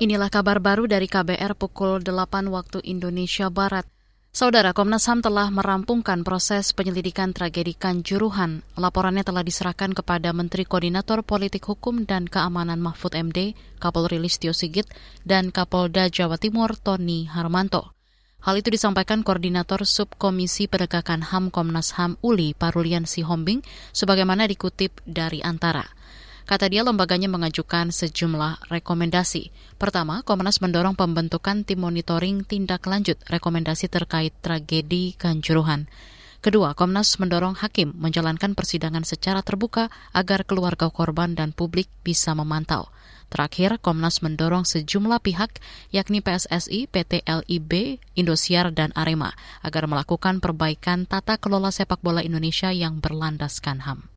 Inilah kabar baru dari KBR pukul 8 waktu Indonesia Barat. Saudara Komnas HAM telah merampungkan proses penyelidikan tragedi Kanjuruhan. Laporannya telah diserahkan kepada Menteri Koordinator Politik Hukum dan Keamanan Mahfud MD, Kapolri Listio Sigit, dan Kapolda Jawa Timur Tony Harmanto. Hal itu disampaikan Koordinator Subkomisi Penegakan HAM Komnas HAM Uli Parulian Sihombing sebagaimana dikutip dari Antara. Kata dia lembaganya mengajukan sejumlah rekomendasi. Pertama, Komnas mendorong pembentukan tim monitoring tindak lanjut rekomendasi terkait tragedi Kanjuruhan. Kedua, Komnas mendorong hakim menjalankan persidangan secara terbuka agar keluarga korban dan publik bisa memantau. Terakhir, Komnas mendorong sejumlah pihak, yakni PSSI, PT LIB, Indosiar, dan Arema, agar melakukan perbaikan tata kelola sepak bola Indonesia yang berlandaskan HAM.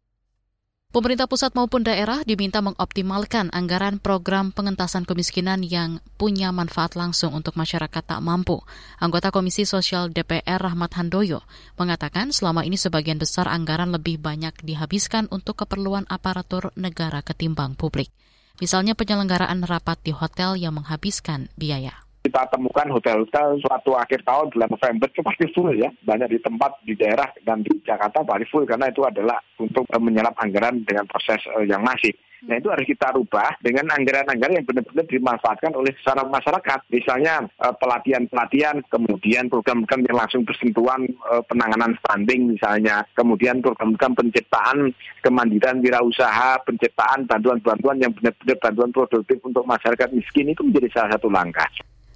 Pemerintah pusat maupun daerah diminta mengoptimalkan anggaran program pengentasan kemiskinan yang punya manfaat langsung untuk masyarakat tak mampu. Anggota Komisi Sosial DPR Rahmat Handoyo mengatakan selama ini sebagian besar anggaran lebih banyak dihabiskan untuk keperluan aparatur negara ketimbang publik. Misalnya penyelenggaraan rapat di hotel yang menghabiskan biaya kita temukan hotel-hotel suatu akhir tahun bulan November itu pasti full ya banyak di tempat di daerah dan di Jakarta pasti full karena itu adalah untuk uh, menyerap anggaran dengan proses uh, yang masif. Nah itu harus kita rubah dengan anggaran-anggaran yang benar-benar dimanfaatkan oleh secara masyarakat. Misalnya uh, pelatihan-pelatihan, kemudian program-program yang langsung bersentuhan penanganan stunting misalnya, kemudian program-program penciptaan kemandirian wirausaha, penciptaan bantuan-bantuan yang benar-benar bantuan produktif untuk masyarakat miskin itu menjadi salah satu langkah.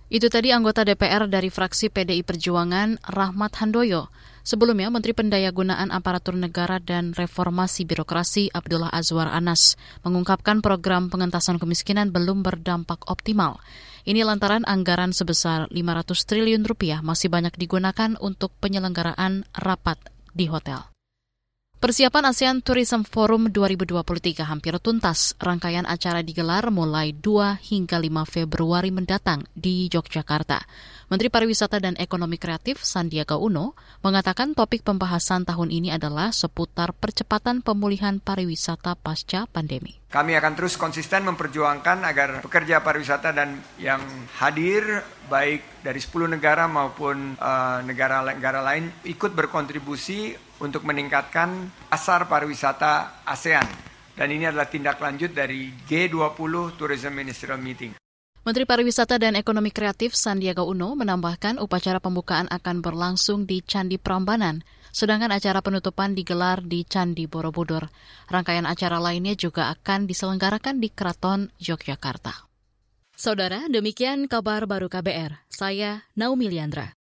Itu tadi anggota DPR dari fraksi PDI Perjuangan, Rahmat Handoyo. Sebelumnya, Menteri Pendayagunaan Aparatur Negara dan Reformasi Birokrasi Abdullah Azwar Anas mengungkapkan program pengentasan kemiskinan belum berdampak optimal. Ini lantaran anggaran sebesar 500 triliun rupiah masih banyak digunakan untuk penyelenggaraan rapat di hotel. Persiapan ASEAN Tourism Forum 2023 hampir tuntas. Rangkaian acara digelar mulai 2 hingga 5 Februari mendatang di Yogyakarta. Menteri Pariwisata dan Ekonomi Kreatif Sandiaga Uno mengatakan topik pembahasan tahun ini adalah seputar percepatan pemulihan pariwisata pasca pandemi. Kami akan terus konsisten memperjuangkan agar pekerja pariwisata dan yang hadir baik dari 10 negara maupun eh, negara-negara uh, lain ikut berkontribusi untuk meningkatkan pasar pariwisata ASEAN. Dan ini adalah tindak lanjut dari G20 Tourism Ministerial Meeting. Menteri Pariwisata dan Ekonomi Kreatif Sandiaga Uno menambahkan upacara pembukaan akan berlangsung di Candi Prambanan, sedangkan acara penutupan digelar di Candi Borobudur. Rangkaian acara lainnya juga akan diselenggarakan di Keraton Yogyakarta. Saudara, demikian kabar baru KBR. Saya Naomi Liandra.